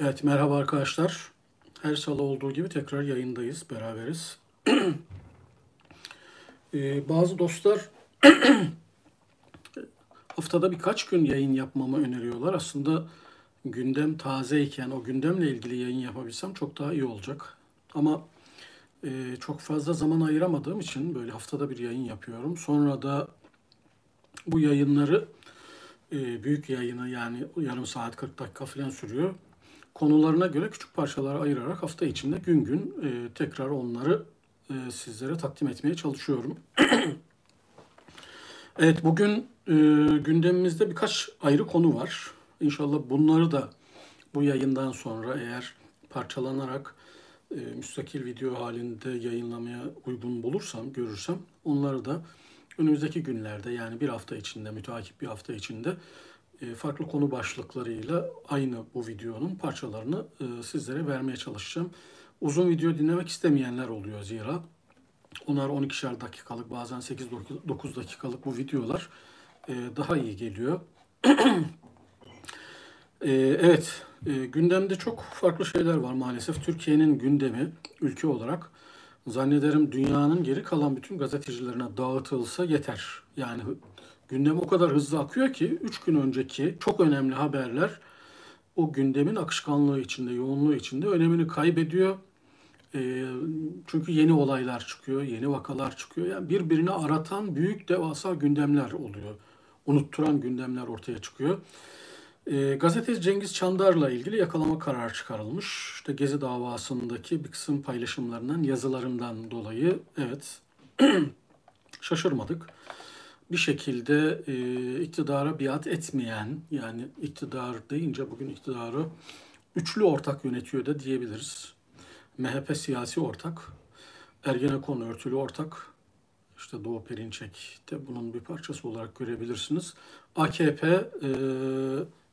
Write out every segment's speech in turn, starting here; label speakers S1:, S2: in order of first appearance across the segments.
S1: Evet merhaba arkadaşlar. Her salı olduğu gibi tekrar yayındayız, beraberiz. Ee, bazı dostlar haftada birkaç gün yayın yapmamı öneriyorlar. Aslında gündem tazeyken o gündemle ilgili yayın yapabilsem çok daha iyi olacak. Ama e, çok fazla zaman ayıramadığım için böyle haftada bir yayın yapıyorum. Sonra da bu yayınları e, büyük yayını yani yarım saat 40 dakika falan sürüyor konularına göre küçük parçalara ayırarak hafta içinde gün gün e, tekrar onları e, sizlere takdim etmeye çalışıyorum. evet bugün e, gündemimizde birkaç ayrı konu var. İnşallah bunları da bu yayından sonra eğer parçalanarak e, müstakil video halinde yayınlamaya uygun bulursam, görürsem onları da önümüzdeki günlerde yani bir hafta içinde, müteakip bir hafta içinde farklı konu başlıklarıyla aynı bu videonun parçalarını e, sizlere vermeye çalışacağım. Uzun video dinlemek istemeyenler oluyor zira. Onlar 12'şer dakikalık bazen 8-9 dakikalık bu videolar e, daha iyi geliyor. evet, gündemde çok farklı şeyler var maalesef. Türkiye'nin gündemi ülke olarak zannederim dünyanın geri kalan bütün gazetecilerine dağıtılsa yeter. Yani gündem o kadar hızlı akıyor ki 3 gün önceki çok önemli haberler o gündemin akışkanlığı içinde, yoğunluğu içinde önemini kaybediyor. E, çünkü yeni olaylar çıkıyor, yeni vakalar çıkıyor. Yani birbirini aratan büyük devasa gündemler oluyor. Unutturan gündemler ortaya çıkıyor. E, gazeteci Cengiz Çandar'la ilgili yakalama kararı çıkarılmış. İşte Gezi davasındaki bir kısım paylaşımlarından, yazılarından dolayı evet şaşırmadık bir şekilde e, iktidara biat etmeyen yani iktidar deyince bugün iktidarı üçlü ortak yönetiyor da diyebiliriz. MHP siyasi ortak, Ergenekon örtülü ortak, işte Doğu Perinçek de bunun bir parçası olarak görebilirsiniz. AKP e,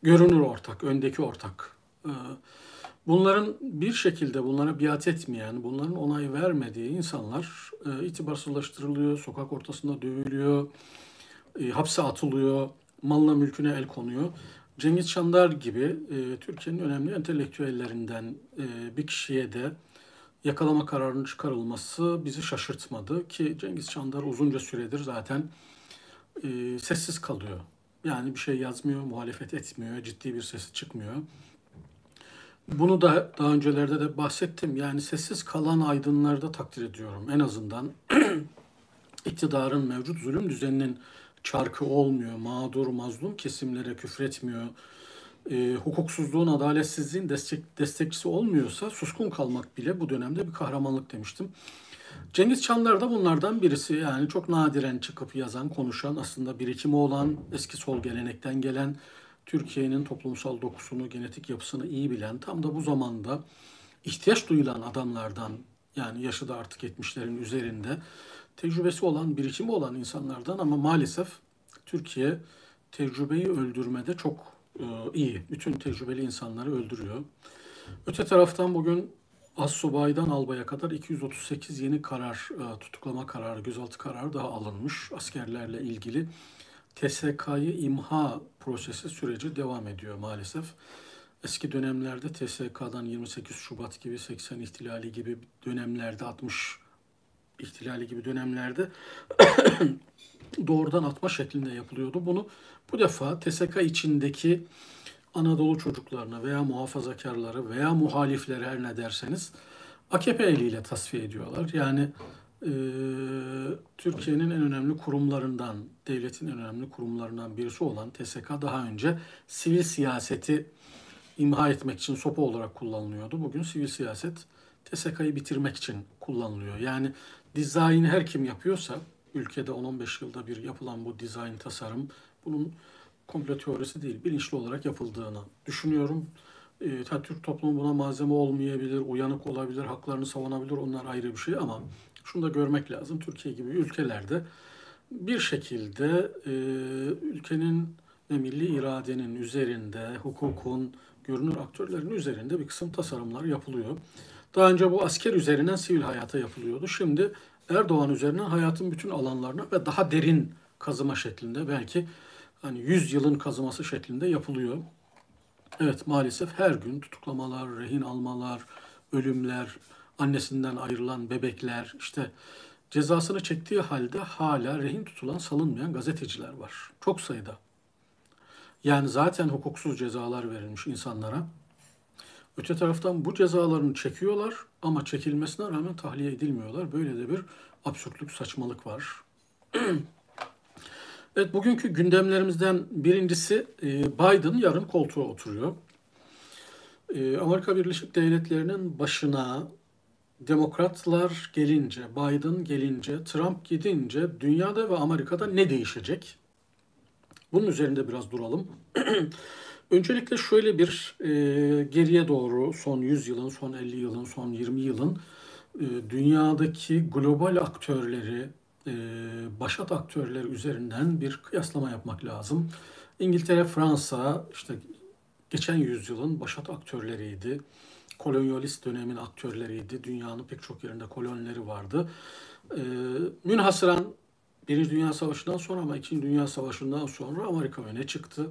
S1: görünür ortak, öndeki ortak. E, bunların bir şekilde bunlara biat etmeyen, bunların onay vermediği insanlar e, itibarsızlaştırılıyor, sokak ortasında dövülüyor, e, hapse atılıyor, malına mülküne el konuyor. Cengiz Çandar gibi e, Türkiye'nin önemli entelektüellerinden e, bir kişiye de yakalama kararının çıkarılması bizi şaşırtmadı ki Cengiz Çandar uzunca süredir zaten e, sessiz kalıyor. Yani bir şey yazmıyor, muhalefet etmiyor, ciddi bir sesi çıkmıyor. Bunu da daha öncelerde de bahsettim. Yani sessiz kalan aydınları da takdir ediyorum. En azından iktidarın mevcut zulüm düzeninin çarkı olmuyor. Mağdur, mazlum kesimlere küfretmiyor. E, hukuksuzluğun, adaletsizliğin destek, destekçisi olmuyorsa suskun kalmak bile bu dönemde bir kahramanlık demiştim. Cengiz Çandar da bunlardan birisi. Yani çok nadiren çıkıp yazan, konuşan, aslında birikimi olan, eski sol gelenekten gelen, Türkiye'nin toplumsal dokusunu, genetik yapısını iyi bilen, tam da bu zamanda ihtiyaç duyulan adamlardan, yani yaşı da artık 70'lerin üzerinde, tecrübesi olan, birikimi olan insanlardan ama maalesef Türkiye tecrübeyi öldürmede çok e, iyi. Bütün tecrübeli insanları öldürüyor. Öte taraftan bugün Assubay'dan albaya kadar 238 yeni karar, e, tutuklama kararı, gözaltı kararı daha alınmış askerlerle ilgili. TSK'yı imha prosesi süreci devam ediyor maalesef. Eski dönemlerde TSK'dan 28 Şubat gibi 80 ihtilali gibi dönemlerde 60 ihtilali gibi dönemlerde doğrudan atma şeklinde yapılıyordu. Bunu bu defa TSK içindeki Anadolu çocuklarına veya muhafazakarları veya muhalifleri her ne derseniz AKP eliyle tasfiye ediyorlar. Yani e, Türkiye'nin en önemli kurumlarından, devletin en önemli kurumlarından birisi olan TSK daha önce sivil siyaseti imha etmek için sopa olarak kullanılıyordu. Bugün sivil siyaset TSK'yı bitirmek için kullanılıyor. Yani dizaynı her kim yapıyorsa ülkede 10-15 yılda bir yapılan bu dizayn tasarım bunun komplo teorisi değil bilinçli olarak yapıldığını düşünüyorum. E, Türk toplumu buna malzeme olmayabilir, uyanık olabilir, haklarını savunabilir onlar ayrı bir şey ama şunu da görmek lazım. Türkiye gibi ülkelerde bir şekilde e, ülkenin ve milli iradenin üzerinde, hukukun, görünür aktörlerin üzerinde bir kısım tasarımlar yapılıyor. Daha önce bu asker üzerinden sivil hayata yapılıyordu. Şimdi Erdoğan üzerinden hayatın bütün alanlarına ve daha derin kazıma şeklinde belki hani 100 yılın kazıması şeklinde yapılıyor. Evet maalesef her gün tutuklamalar, rehin almalar, ölümler, annesinden ayrılan bebekler, işte cezasını çektiği halde hala rehin tutulan salınmayan gazeteciler var. Çok sayıda. Yani zaten hukuksuz cezalar verilmiş insanlara. Öte taraftan bu cezalarını çekiyorlar ama çekilmesine rağmen tahliye edilmiyorlar. Böyle de bir absürtlük, saçmalık var. evet bugünkü gündemlerimizden birincisi e, Biden yarın koltuğa oturuyor. E, Amerika Birleşik Devletleri'nin başına demokratlar gelince, Biden gelince, Trump gidince dünyada ve Amerika'da ne değişecek? Bunun üzerinde biraz duralım. Öncelikle şöyle bir e, geriye doğru son 100 yılın, son 50 yılın, son 20 yılın e, dünyadaki global aktörleri, e, başat aktörleri üzerinden bir kıyaslama yapmak lazım. İngiltere, Fransa işte geçen yüzyılın başat aktörleriydi. Kolonyalist dönemin aktörleriydi. Dünyanın pek çok yerinde kolonileri vardı. E, münhasıran Birinci Dünya Savaşı'ndan sonra ama İkinci Dünya Savaşı'ndan sonra Amerika öne çıktı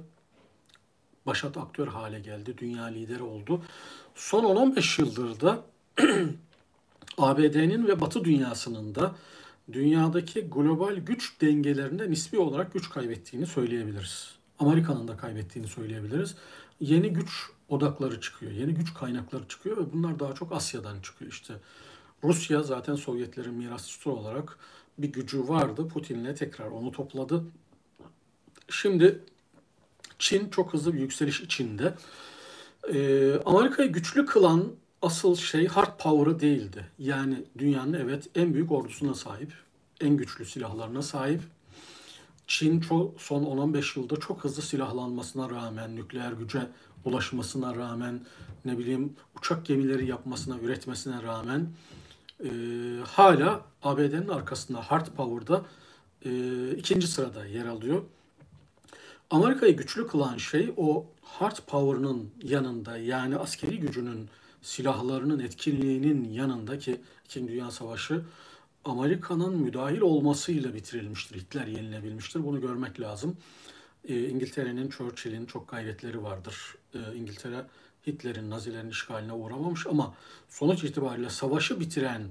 S1: başat aktör hale geldi. Dünya lideri oldu. Son 10-15 yıldır da ABD'nin ve Batı dünyasının da dünyadaki global güç dengelerinde nispi olarak güç kaybettiğini söyleyebiliriz. Amerika'nın da kaybettiğini söyleyebiliriz. Yeni güç odakları çıkıyor, yeni güç kaynakları çıkıyor ve bunlar daha çok Asya'dan çıkıyor işte. Rusya zaten Sovyetlerin mirasçısı olarak bir gücü vardı. Putin'le tekrar onu topladı. Şimdi Çin çok hızlı bir yükseliş içinde. Ee, Amerika'yı güçlü kılan asıl şey hard power'ı değildi. Yani dünyanın evet en büyük ordusuna sahip, en güçlü silahlarına sahip. Çin çok, son 10-15 yılda çok hızlı silahlanmasına rağmen, nükleer güce ulaşmasına rağmen, ne bileyim uçak gemileri yapmasına, üretmesine rağmen e, hala ABD'nin arkasında hard power'da e, ikinci sırada yer alıyor. Amerika'yı güçlü kılan şey o hard power'ın yanında yani askeri gücünün, silahlarının etkinliğinin yanındaki İkinci Dünya Savaşı Amerika'nın müdahil olmasıyla bitirilmiştir. Hitler yenilebilmiştir. Bunu görmek lazım. E, İngiltere'nin, Churchill'in çok gayretleri vardır. E, İngiltere Hitler'in, Nazilerin işgaline uğramamış ama sonuç itibariyle savaşı bitiren,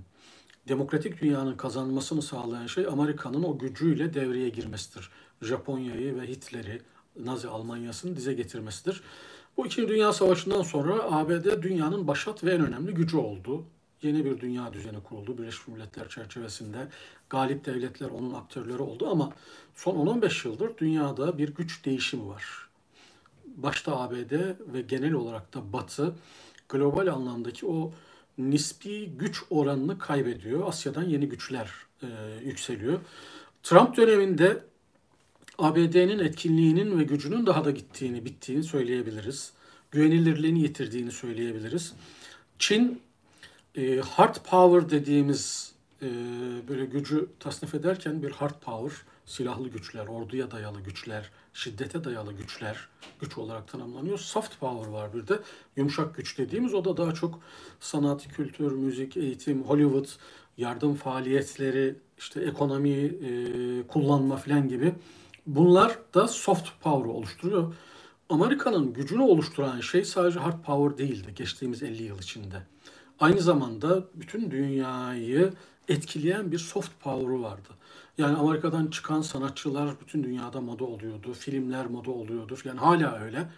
S1: demokratik dünyanın kazanmasını sağlayan şey Amerika'nın o gücüyle devreye girmesidir. Japonya'yı ve Hitler'i, Nazi Almanya'sını dize getirmesidir. Bu İkinci Dünya Savaşı'ndan sonra ABD dünyanın başat ve en önemli gücü oldu. Yeni bir dünya düzeni kuruldu Birleşmiş Milletler çerçevesinde. Galip devletler onun aktörleri oldu ama son 10-15 yıldır dünyada bir güç değişimi var. Başta ABD ve genel olarak da Batı global anlamdaki o nispi güç oranını kaybediyor. Asya'dan yeni güçler e, yükseliyor. Trump döneminde ABD'nin etkinliğinin ve gücünün daha da gittiğini, bittiğini söyleyebiliriz. Güvenilirliğini yitirdiğini söyleyebiliriz. Çin e, hard power dediğimiz e, böyle gücü tasnif ederken bir hard power, silahlı güçler, orduya dayalı güçler, şiddete dayalı güçler güç olarak tanımlanıyor. Soft power var bir de yumuşak güç dediğimiz o da daha çok sanat, kültür, müzik, eğitim, Hollywood, yardım faaliyetleri, işte ekonomi e, kullanma falan gibi Bunlar da soft power oluşturuyor. Amerika'nın gücünü oluşturan şey sadece hard power değildi geçtiğimiz 50 yıl içinde. Aynı zamanda bütün dünyayı etkileyen bir soft power'ı vardı. Yani Amerika'dan çıkan sanatçılar bütün dünyada moda oluyordu. Filmler moda oluyordu. Yani hala öyle.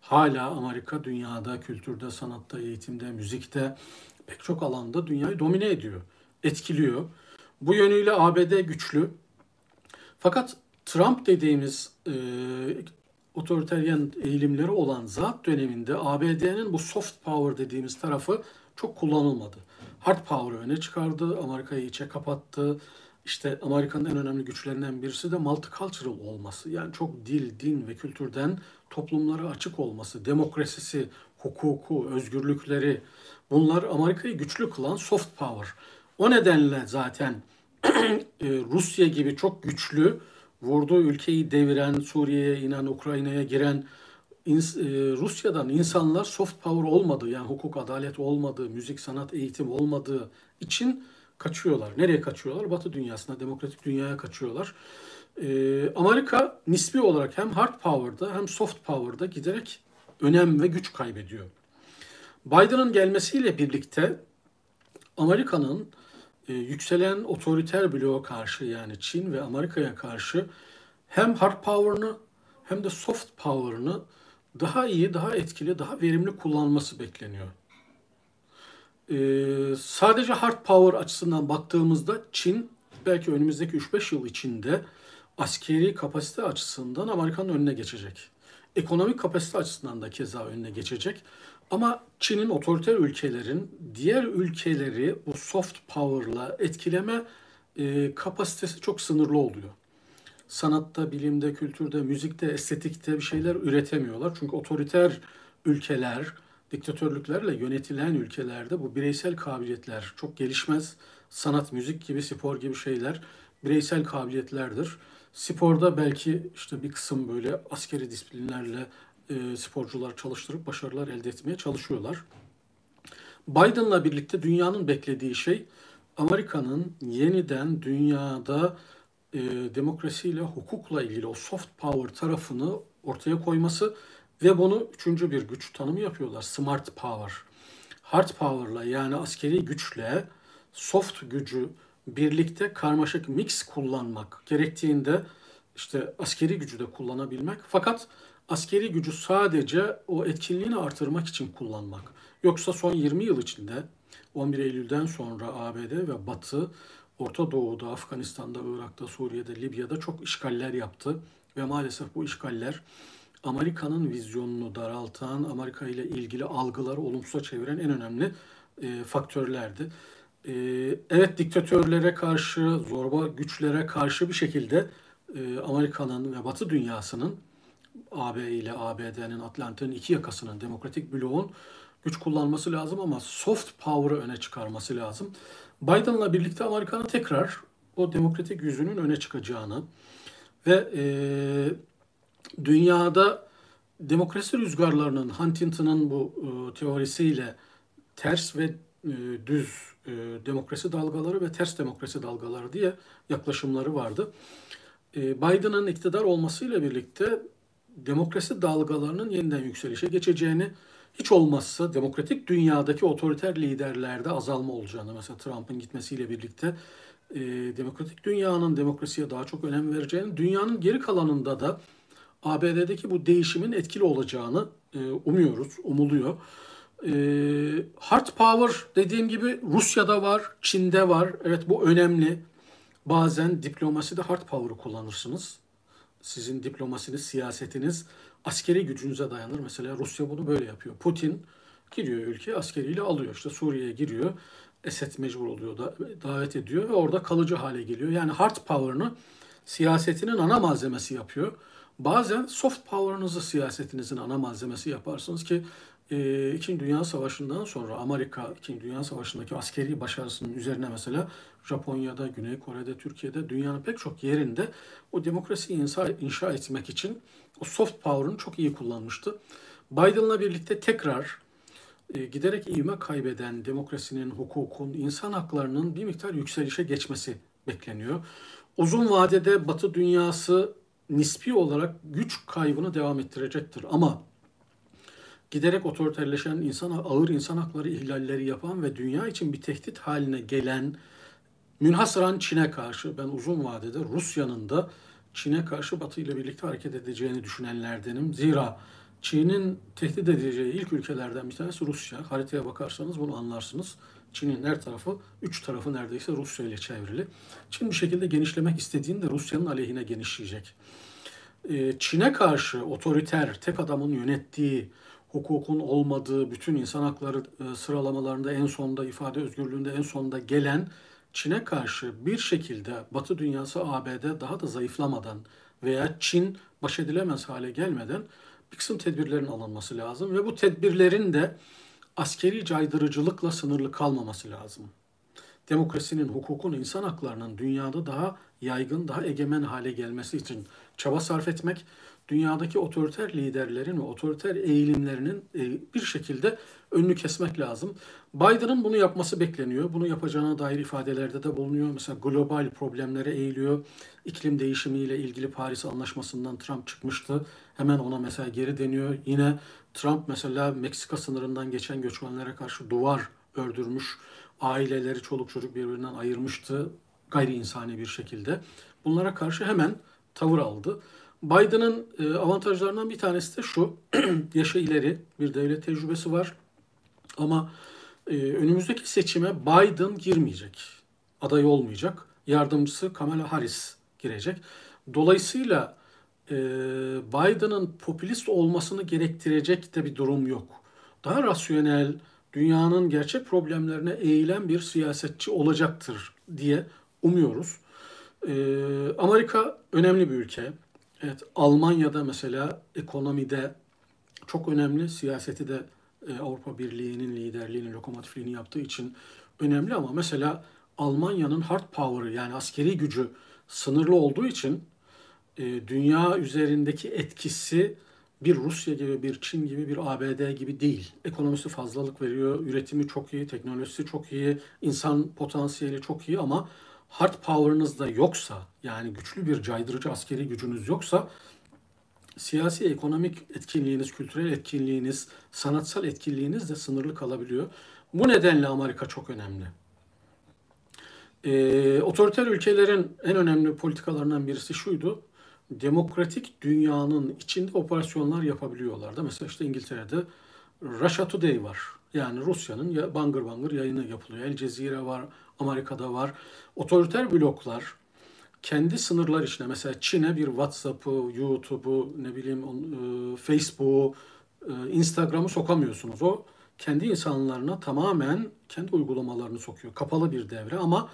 S1: Hala Amerika dünyada, kültürde, sanatta, eğitimde, müzikte pek çok alanda dünyayı domine ediyor, etkiliyor. Bu yönüyle ABD güçlü. Fakat Trump dediğimiz e, otoriteryen eğilimleri olan zat döneminde ABD'nin bu soft power dediğimiz tarafı çok kullanılmadı. Hard power öne çıkardı, Amerika'yı içe kapattı. İşte Amerika'nın en önemli güçlerinden birisi de multicultural olması. Yani çok dil, din ve kültürden toplumlara açık olması, demokrasisi, hukuku, özgürlükleri bunlar Amerika'yı güçlü kılan soft power. O nedenle zaten e, Rusya gibi çok güçlü vurduğu ülkeyi deviren, Suriye'ye inen, Ukrayna'ya giren Rusya'dan insanlar soft power olmadığı yani hukuk, adalet olmadığı, müzik, sanat, eğitim olmadığı için kaçıyorlar. Nereye kaçıyorlar? Batı dünyasına, demokratik dünyaya kaçıyorlar. E, Amerika nispi olarak hem hard power'da hem soft power'da giderek önem ve güç kaybediyor. Biden'ın gelmesiyle birlikte Amerika'nın e, yükselen otoriter bloğa karşı yani Çin ve Amerika'ya karşı hem hard power'ını hem de soft power'ını daha iyi, daha etkili, daha verimli kullanması bekleniyor. Ee, sadece hard power açısından baktığımızda Çin belki önümüzdeki 3-5 yıl içinde askeri kapasite açısından Amerika'nın önüne geçecek. Ekonomik kapasite açısından da keza önüne geçecek. Ama Çin'in otoriter ülkelerin diğer ülkeleri bu soft power'la etkileme e, kapasitesi çok sınırlı oluyor. Sanatta, bilimde, kültürde, müzikte, estetikte bir şeyler üretemiyorlar. Çünkü otoriter ülkeler, diktatörlüklerle yönetilen ülkelerde bu bireysel kabiliyetler çok gelişmez. Sanat, müzik gibi, spor gibi şeyler bireysel kabiliyetlerdir. Sporda belki işte bir kısım böyle askeri disiplinlerle e, sporcular çalıştırıp başarılar elde etmeye çalışıyorlar. Biden'la birlikte dünyanın beklediği şey Amerika'nın yeniden dünyada e, demokrasiyle, hukukla ilgili o soft power tarafını ortaya koyması ve bunu üçüncü bir güç tanımı yapıyorlar. Smart power. Hard power'la yani askeri güçle soft gücü birlikte karmaşık mix kullanmak gerektiğinde işte askeri gücü de kullanabilmek. Fakat askeri gücü sadece o etkinliğini artırmak için kullanmak. Yoksa son 20 yıl içinde 11 Eylül'den sonra ABD ve Batı Orta Doğu'da, Afganistan'da, Irak'ta, Suriye'de, Libya'da çok işgaller yaptı ve maalesef bu işgaller Amerika'nın vizyonunu daraltan, Amerika ile ilgili algıları olumsuza çeviren en önemli e, faktörlerdi. E, evet diktatörlere karşı, zorba güçlere karşı bir şekilde e, Amerika'nın ve Batı dünyasının AB ile ABD'nin, Atlantik'in iki yakasının, demokratik bloğun güç kullanması lazım ama soft power'ı öne çıkarması lazım. Biden'la birlikte Amerika'nın tekrar o demokratik yüzünün öne çıkacağını ve e, dünyada demokrasi rüzgarlarının Huntington'ın bu e, teorisiyle ters ve e, düz e, demokrasi dalgaları ve ters demokrasi dalgaları diye yaklaşımları vardı. E, Biden'ın iktidar olmasıyla birlikte demokrasi dalgalarının yeniden yükselişe geçeceğini, hiç olmazsa demokratik dünyadaki otoriter liderlerde azalma olacağını, mesela Trump'ın gitmesiyle birlikte e, demokratik dünyanın demokrasiye daha çok önem vereceğini, dünyanın geri kalanında da ABD'deki bu değişimin etkili olacağını e, umuyoruz, umuluyor. E, hard power dediğim gibi Rusya'da var, Çin'de var. Evet bu önemli. Bazen diplomaside hard power'ı kullanırsınız. Sizin diplomasiniz, siyasetiniz askeri gücünüze dayanır. Mesela Rusya bunu böyle yapıyor. Putin giriyor ülke askeriyle alıyor. İşte Suriye'ye giriyor. Esed mecbur oluyor da davet ediyor ve orada kalıcı hale geliyor. Yani hard power'ını siyasetinin ana malzemesi yapıyor. Bazen soft power'ınızı siyasetinizin ana malzemesi yaparsınız ki e, İkinci Dünya Savaşı'ndan sonra Amerika İkinci Dünya Savaşı'ndaki askeri başarısının üzerine mesela Japonya'da, Güney Kore'de, Türkiye'de dünyanın pek çok yerinde o demokrasiyi inşa, inşa etmek için o soft power'ını çok iyi kullanmıştı. Biden'la birlikte tekrar e, giderek ivme kaybeden demokrasinin, hukukun, insan haklarının bir miktar yükselişe geçmesi bekleniyor. Uzun vadede Batı dünyası nispi olarak güç kaybını devam ettirecektir ama giderek otoriterleşen insan ağır insan hakları ihlalleri yapan ve dünya için bir tehdit haline gelen münhasıran Çin'e karşı ben uzun vadede Rusya'nın da Çin'e karşı Batı ile birlikte hareket edeceğini düşünenlerdenim. Zira Çin'in tehdit edeceği ilk ülkelerden bir tanesi Rusya. Haritaya bakarsanız bunu anlarsınız. Çin'in her tarafı, üç tarafı neredeyse Rusya ile çevrili. Çin bir şekilde genişlemek istediğinde Rusya'nın aleyhine genişleyecek. Ee, Çin'e karşı otoriter, tek adamın yönettiği, hukukun olmadığı, bütün insan hakları e, sıralamalarında en sonda, ifade özgürlüğünde en sonda gelen Çin'e karşı bir şekilde Batı dünyası ABD daha da zayıflamadan veya Çin baş edilemez hale gelmeden bir kısım tedbirlerin alınması lazım ve bu tedbirlerin de askeri caydırıcılıkla sınırlı kalmaması lazım. Demokrasinin, hukukun, insan haklarının dünyada daha yaygın, daha egemen hale gelmesi için çaba sarf etmek, dünyadaki otoriter liderlerin ve otoriter eğilimlerinin e, bir şekilde önünü kesmek lazım. Biden'ın bunu yapması bekleniyor. Bunu yapacağına dair ifadelerde de bulunuyor. Mesela global problemlere eğiliyor. İklim değişimiyle ilgili Paris Anlaşması'ndan Trump çıkmıştı. Hemen ona mesela geri deniyor. Yine Trump mesela Meksika sınırından geçen göçmenlere karşı duvar ördürmüş. Aileleri, çoluk çocuk birbirinden ayırmıştı gayri insani bir şekilde. Bunlara karşı hemen tavır aldı. Biden'ın e, avantajlarından bir tanesi de şu. Yaşa ileri bir devlet tecrübesi var. Ama e, önümüzdeki seçime Biden girmeyecek. Aday olmayacak. Yardımcısı Kamala Harris girecek. Dolayısıyla e, Biden'ın popülist olmasını gerektirecek de bir durum yok. Daha rasyonel, dünyanın gerçek problemlerine eğilen bir siyasetçi olacaktır diye umuyoruz. Amerika önemli bir ülke. Evet, Almanya'da mesela ekonomide çok önemli, siyaseti de e, Avrupa Birliği'nin liderliğini, lokomotifliğini yaptığı için önemli ama mesela Almanya'nın hard power'ı yani askeri gücü sınırlı olduğu için e, dünya üzerindeki etkisi bir Rusya gibi, bir Çin gibi, bir ABD gibi değil. Ekonomisi fazlalık veriyor, üretimi çok iyi, teknolojisi çok iyi, insan potansiyeli çok iyi ama hard power'ınız da yoksa yani güçlü bir caydırıcı askeri gücünüz yoksa siyasi ekonomik etkinliğiniz, kültürel etkinliğiniz, sanatsal etkinliğiniz de sınırlı kalabiliyor. Bu nedenle Amerika çok önemli. Ee, otoriter ülkelerin en önemli politikalarından birisi şuydu. Demokratik dünyanın içinde operasyonlar yapabiliyorlardı. Mesela işte İngiltere'de Russia Today var. Yani Rusya'nın bangır bangır yayını yapılıyor. El Cezire var, Amerika'da var. Otoriter bloklar kendi sınırlar içine mesela Çin'e bir WhatsApp'ı, YouTube'u, ne bileyim e, Facebook'u, e, Instagram'ı sokamıyorsunuz. O kendi insanlarına tamamen kendi uygulamalarını sokuyor. Kapalı bir devre ama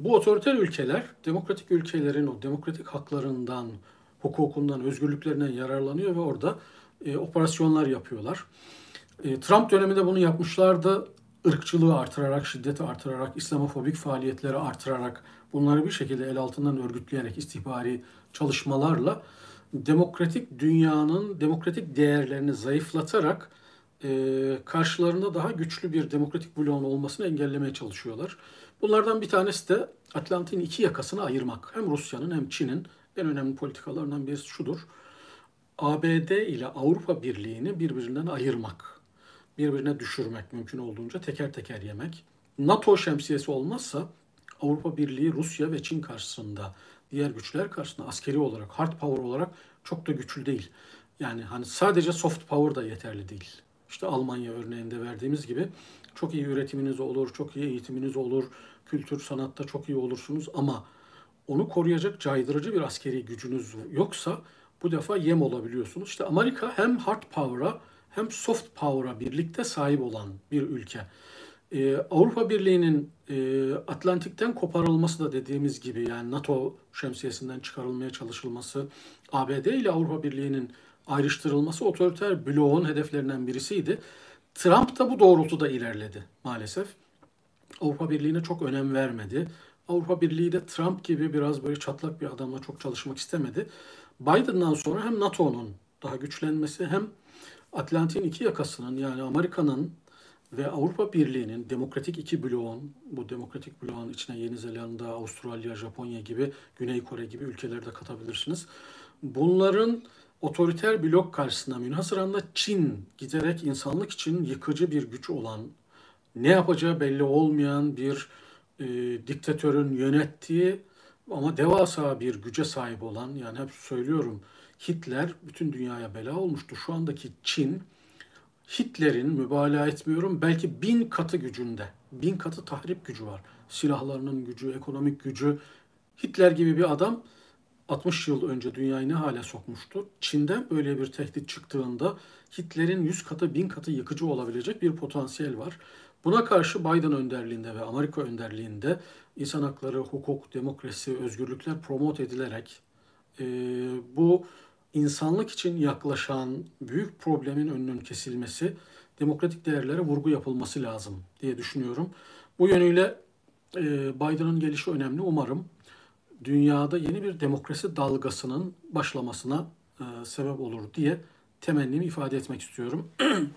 S1: bu otoriter ülkeler demokratik ülkelerin o demokratik haklarından, hukukundan, özgürlüklerinden yararlanıyor ve orada e, operasyonlar yapıyorlar. E, Trump döneminde bunu yapmışlardı ırkçılığı artırarak, şiddeti artırarak, İslamofobik faaliyetleri artırarak, bunları bir şekilde el altından örgütleyerek istihbari çalışmalarla demokratik dünyanın demokratik değerlerini zayıflatarak e, karşılarında daha güçlü bir demokratik bloğun olmasını engellemeye çalışıyorlar. Bunlardan bir tanesi de Atlantik'in iki yakasını ayırmak. Hem Rusya'nın hem Çin'in en önemli politikalarından birisi şudur. ABD ile Avrupa Birliği'ni birbirinden ayırmak birbirine düşürmek mümkün olduğunca teker teker yemek. NATO şemsiyesi olmazsa Avrupa Birliği, Rusya ve Çin karşısında, diğer güçler karşısında askeri olarak, hard power olarak çok da güçlü değil. Yani hani sadece soft power da yeterli değil. İşte Almanya örneğinde verdiğimiz gibi çok iyi üretiminiz olur, çok iyi eğitiminiz olur, kültür, sanatta çok iyi olursunuz ama onu koruyacak caydırıcı bir askeri gücünüz yoksa bu defa yem olabiliyorsunuz. İşte Amerika hem hard power'a hem soft power'a birlikte sahip olan bir ülke. Ee, Avrupa Birliği'nin e, Atlantik'ten koparılması da dediğimiz gibi yani NATO şemsiyesinden çıkarılmaya çalışılması, ABD ile Avrupa Birliği'nin ayrıştırılması otoriter bloğun hedeflerinden birisiydi. Trump da bu doğrultuda ilerledi maalesef. Avrupa Birliği'ne çok önem vermedi. Avrupa Birliği de Trump gibi biraz böyle çatlak bir adamla çok çalışmak istemedi. Biden'dan sonra hem NATO'nun daha güçlenmesi hem Atlantik'in iki yakasının yani Amerika'nın ve Avrupa Birliği'nin demokratik iki bloğun, bu demokratik bloğun içine Yeni Zelanda, Avustralya, Japonya gibi, Güney Kore gibi ülkeleri de katabilirsiniz. Bunların otoriter blok karşısında münhasıran da Çin giderek insanlık için yıkıcı bir güç olan, ne yapacağı belli olmayan bir e, diktatörün yönettiği ama devasa bir güce sahip olan, yani hep söylüyorum Hitler bütün dünyaya bela olmuştu. Şu andaki Çin Hitler'in mübalağa etmiyorum belki bin katı gücünde. Bin katı tahrip gücü var. Silahlarının gücü, ekonomik gücü. Hitler gibi bir adam 60 yıl önce dünyayı ne hale sokmuştu? Çin'den böyle bir tehdit çıktığında Hitler'in 100 katı, 1000 katı yıkıcı olabilecek bir potansiyel var. Buna karşı Biden önderliğinde ve Amerika önderliğinde insan hakları, hukuk, demokrasi, özgürlükler promote edilerek e, bu insanlık için yaklaşan büyük problemin önünün kesilmesi, demokratik değerlere vurgu yapılması lazım diye düşünüyorum. Bu yönüyle e, Biden'ın gelişi önemli. Umarım dünyada yeni bir demokrasi dalgasının başlamasına e, sebep olur diye temennimi ifade etmek istiyorum.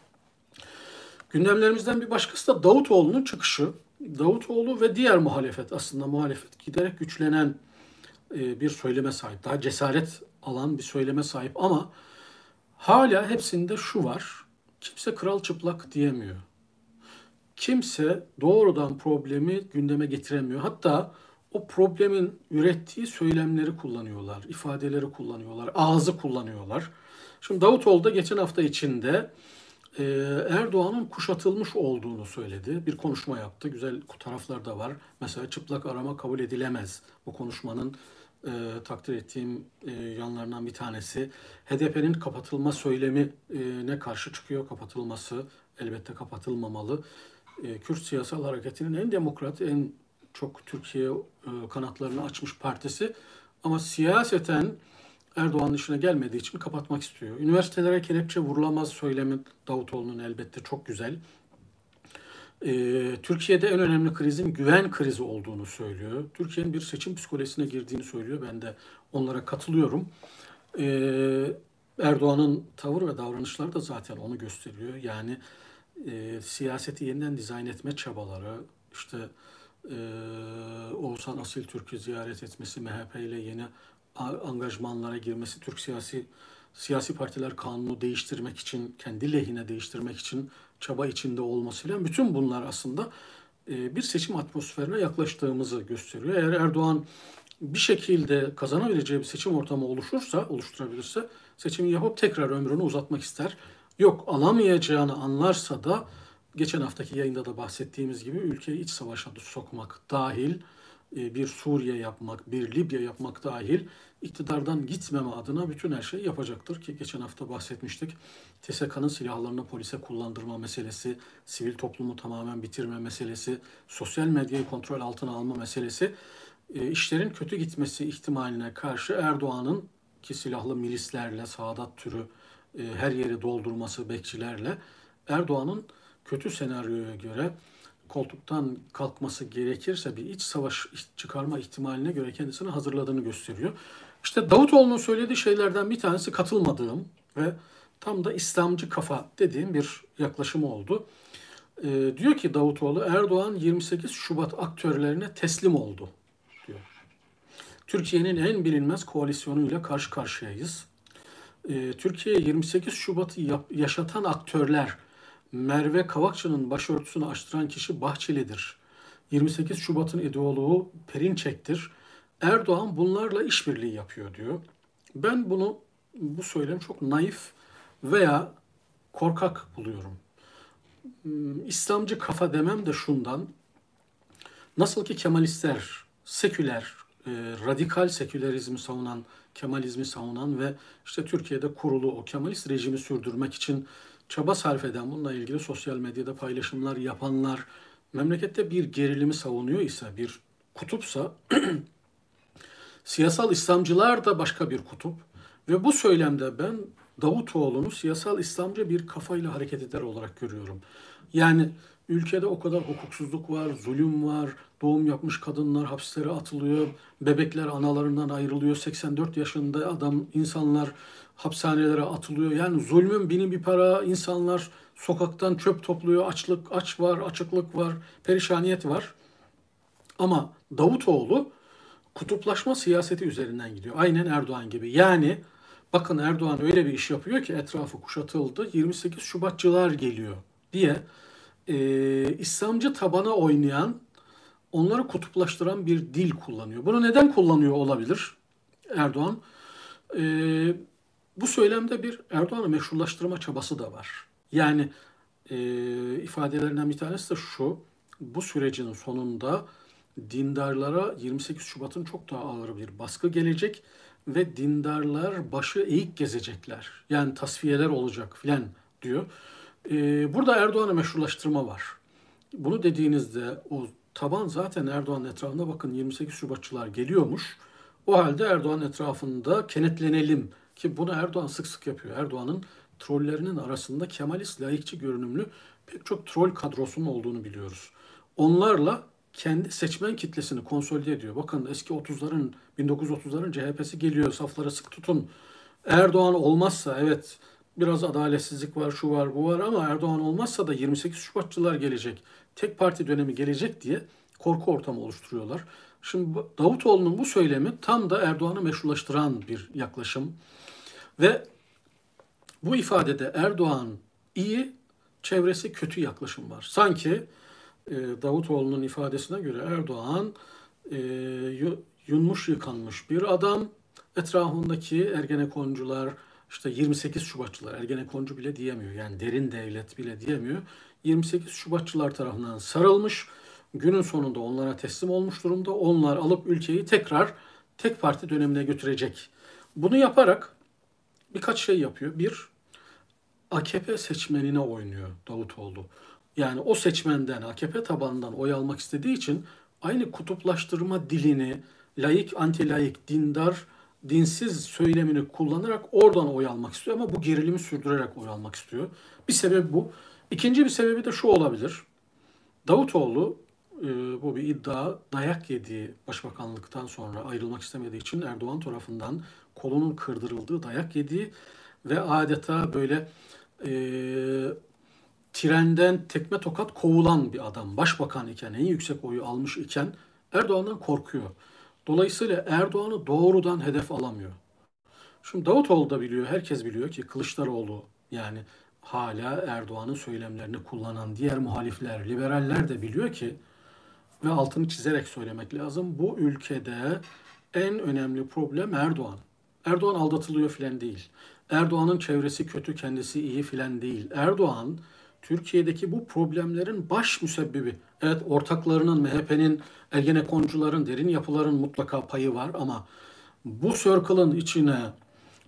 S1: Gündemlerimizden bir başkası da Davutoğlu'nun çıkışı. Davutoğlu ve diğer muhalefet aslında muhalefet giderek güçlenen e, bir söyleme sahip. Daha cesaret alan bir söyleme sahip ama hala hepsinde şu var. Kimse kral çıplak diyemiyor. Kimse doğrudan problemi gündeme getiremiyor. Hatta o problemin ürettiği söylemleri kullanıyorlar, ifadeleri kullanıyorlar, ağzı kullanıyorlar. Şimdi Davutoğlu da geçen hafta içinde e, Erdoğan'ın kuşatılmış olduğunu söyledi. Bir konuşma yaptı. Güzel taraflar da var. Mesela çıplak arama kabul edilemez. Bu konuşmanın e, takdir ettiğim e, yanlarından bir tanesi. HDP'nin kapatılma söylemi e, karşı çıkıyor? Kapatılması elbette kapatılmamalı. E, Kürt siyasal hareketinin en demokrat, en çok Türkiye e, kanatlarını açmış partisi. Ama siyaseten Erdoğan'ın işine gelmediği için kapatmak istiyor. Üniversitelere kelepçe vurulamaz söylemi Davutoğlu'nun elbette çok güzel. Ee, Türkiye'de en önemli krizin güven krizi olduğunu söylüyor. Türkiye'nin bir seçim psikolojisine girdiğini söylüyor. Ben de onlara katılıyorum. Ee, Erdoğan'ın tavır ve davranışları da zaten onu gösteriyor. Yani e, siyaseti yeniden dizayn etme çabaları, işte e, Oğuzhan Asil Türk'ü ziyaret etmesi, MHP ile yeni angajmanlara girmesi, Türk siyasi siyasi partiler kanunu değiştirmek için, kendi lehine değiştirmek için çaba içinde olmasıyla bütün bunlar aslında e, bir seçim atmosferine yaklaştığımızı gösteriyor. Eğer Erdoğan bir şekilde kazanabileceği bir seçim ortamı oluşursa, oluşturabilirse seçimi yapıp tekrar ömrünü uzatmak ister. Yok alamayacağını anlarsa da geçen haftaki yayında da bahsettiğimiz gibi ülkeyi iç savaşa sokmak dahil bir Suriye yapmak, bir Libya yapmak dahil iktidardan gitmeme adına bütün her şeyi yapacaktır ki geçen hafta bahsetmiştik. TSK'nın silahlarını polise kullandırma meselesi, sivil toplumu tamamen bitirme meselesi, sosyal medyayı kontrol altına alma meselesi, e, işlerin kötü gitmesi ihtimaline karşı Erdoğan'ın ki silahlı milislerle, Saadat türü e, her yeri doldurması bekçilerle Erdoğan'ın kötü senaryoya göre koltuktan kalkması gerekirse bir iç savaş çıkarma ihtimaline göre kendisini hazırladığını gösteriyor. İşte Davutoğlu'nun söylediği şeylerden bir tanesi katılmadığım ve tam da İslamcı kafa dediğim bir yaklaşım oldu. Ee, diyor ki Davutoğlu Erdoğan 28 Şubat aktörlerine teslim oldu diyor. Türkiye'nin en bilinmez koalisyonuyla karşı karşıyayız. Ee, Türkiye 28 Şubat'ı yaşatan aktörler Merve Kavakçı'nın başörtüsünü açtıran kişi Bahçeli'dir. 28 Şubat'ın ideoloğu Perinçek'tir. Erdoğan bunlarla işbirliği yapıyor diyor. Ben bunu bu söylem çok naif veya korkak buluyorum. Hmm, İslamcı kafa demem de şundan. Nasıl ki Kemalistler, seküler, e, radikal sekülerizmi savunan, Kemalizmi savunan ve işte Türkiye'de kurulu o Kemalist rejimi sürdürmek için çaba sarf eden, bununla ilgili sosyal medyada paylaşımlar yapanlar, memlekette bir gerilimi savunuyor ise, bir kutupsa, siyasal İslamcılar da başka bir kutup. Ve bu söylemde ben Davutoğlu'nu siyasal İslamcı bir kafayla hareket eder olarak görüyorum. Yani ülkede o kadar hukuksuzluk var, zulüm var, doğum yapmış kadınlar hapislere atılıyor, bebekler analarından ayrılıyor, 84 yaşında adam insanlar hapishanelere atılıyor. Yani zulmün bini bir para, insanlar sokaktan çöp topluyor, açlık, aç var, açıklık var, perişaniyet var. Ama Davutoğlu kutuplaşma siyaseti üzerinden gidiyor. Aynen Erdoğan gibi. Yani bakın Erdoğan öyle bir iş yapıyor ki etrafı kuşatıldı. 28 Şubatçılar geliyor diye e, İslamcı tabana oynayan, onları kutuplaştıran bir dil kullanıyor. Bunu neden kullanıyor olabilir Erdoğan? E, bu söylemde bir Erdoğan'ı meşrulaştırma çabası da var. Yani e, ifadelerinden bir tanesi de şu, bu sürecin sonunda dindarlara 28 Şubat'ın çok daha ağır bir baskı gelecek ve dindarlar başı eğik gezecekler. Yani tasfiyeler olacak filan diyor. Ee, burada Erdoğan'ı meşrulaştırma var. Bunu dediğinizde o taban zaten Erdoğan'ın etrafında bakın 28 Şubatçılar geliyormuş. O halde Erdoğan etrafında kenetlenelim ki bunu Erdoğan sık sık yapıyor. Erdoğan'ın trollerinin arasında Kemalist, layıkçı görünümlü pek çok troll kadrosunun olduğunu biliyoruz. Onlarla kendi seçmen kitlesini konsolide ediyor. Bakın eski 30'ların, 1930'ların CHP'si geliyor, saflara sık tutun. Erdoğan olmazsa evet biraz adaletsizlik var, şu var, bu var ama Erdoğan olmazsa da 28 Şubatçılar gelecek, tek parti dönemi gelecek diye korku ortamı oluşturuyorlar. Şimdi Davutoğlu'nun bu söylemi tam da Erdoğan'ı meşrulaştıran bir yaklaşım. Ve bu ifadede Erdoğan iyi, çevresi kötü yaklaşım var. Sanki e, Davutoğlu'nun ifadesine göre Erdoğan e, yunmuş yıkanmış bir adam. Etrafındaki Ergenekoncular, işte 28 Şubatçılar, Ergenekoncu bile diyemiyor. Yani derin devlet bile diyemiyor. 28 Şubatçılar tarafından sarılmış. Günün sonunda onlara teslim olmuş durumda. Onlar alıp ülkeyi tekrar tek parti dönemine götürecek. Bunu yaparak birkaç şey yapıyor. Bir, AKP seçmenine oynuyor Davutoğlu. Yani o seçmenden, AKP tabanından oy almak istediği için aynı kutuplaştırma dilini, layık, anti-layık, dindar, dinsiz söylemini kullanarak oradan oy almak istiyor ama bu gerilimi sürdürerek oy almak istiyor. Bir sebebi bu. İkinci bir sebebi de şu olabilir. Davutoğlu e, bu bir iddia dayak yediği başbakanlıktan sonra ayrılmak istemediği için Erdoğan tarafından kolunun kırdırıldığı dayak yediği ve adeta böyle e, trenden tekme tokat kovulan bir adam. Başbakan iken en yüksek oyu almış iken Erdoğan'dan korkuyor. Dolayısıyla Erdoğan'ı doğrudan hedef alamıyor. Şimdi Davutoğlu da biliyor, herkes biliyor ki Kılıçdaroğlu yani hala Erdoğan'ın söylemlerini kullanan diğer muhalifler, liberaller de biliyor ki ve altını çizerek söylemek lazım. Bu ülkede en önemli problem Erdoğan. Erdoğan aldatılıyor filan değil. Erdoğan'ın çevresi kötü, kendisi iyi filan değil. Erdoğan Türkiye'deki bu problemlerin baş müsebbibi. Evet ortaklarının, MHP'nin, Ergenekoncuların, derin yapıların mutlaka payı var ama bu circle'ın içine,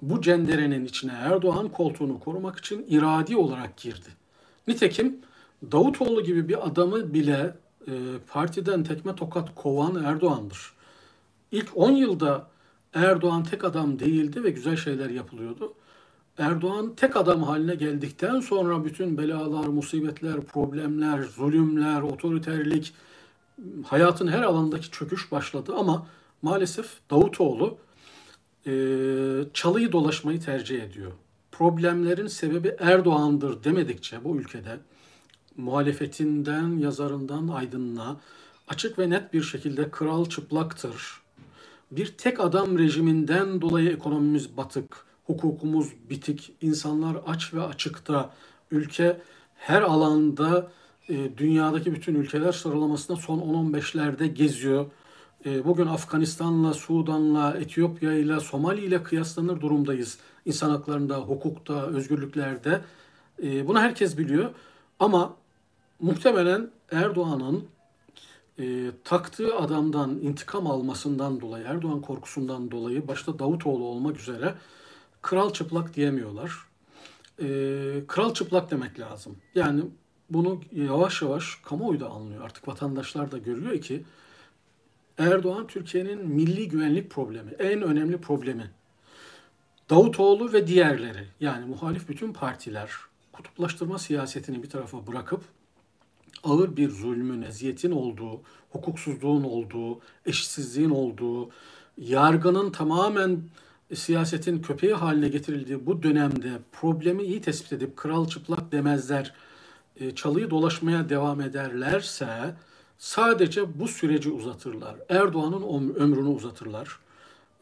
S1: bu cenderenin içine Erdoğan koltuğunu korumak için iradi olarak girdi. Nitekim Davutoğlu gibi bir adamı bile e, partiden tekme tokat kovan Erdoğan'dır. İlk 10 yılda Erdoğan tek adam değildi ve güzel şeyler yapılıyordu. Erdoğan tek adam haline geldikten sonra bütün belalar, musibetler, problemler, zulümler, otoriterlik, hayatın her alandaki çöküş başladı ama maalesef Davutoğlu e, çalıyı dolaşmayı tercih ediyor. Problemlerin sebebi Erdoğan'dır demedikçe bu ülkede muhalefetinden, yazarından aydınına açık ve net bir şekilde kral çıplaktır. Bir tek adam rejiminden dolayı ekonomimiz batık hukukumuz bitik, insanlar aç ve açıkta, ülke her alanda e, dünyadaki bütün ülkeler sıralamasında son 10-15'lerde geziyor. E, bugün Afganistan'la, Sudan'la, Etiyopya'yla, Somali ile kıyaslanır durumdayız. İnsan haklarında, hukukta, özgürlüklerde. E, bunu herkes biliyor. Ama muhtemelen Erdoğan'ın e, taktığı adamdan intikam almasından dolayı, Erdoğan korkusundan dolayı başta Davutoğlu olmak üzere kral çıplak diyemiyorlar. E, kral çıplak demek lazım. Yani bunu yavaş yavaş kamuoyu da anlıyor. Artık vatandaşlar da görüyor ki Erdoğan Türkiye'nin milli güvenlik problemi, en önemli problemi. Davutoğlu ve diğerleri yani muhalif bütün partiler kutuplaştırma siyasetini bir tarafa bırakıp ağır bir zulmün, eziyetin olduğu, hukuksuzluğun olduğu, eşitsizliğin olduğu, yargının tamamen siyasetin köpeği haline getirildiği bu dönemde problemi iyi tespit edip kral çıplak demezler, e, çalıyı dolaşmaya devam ederlerse sadece bu süreci uzatırlar. Erdoğan'ın ömrünü uzatırlar.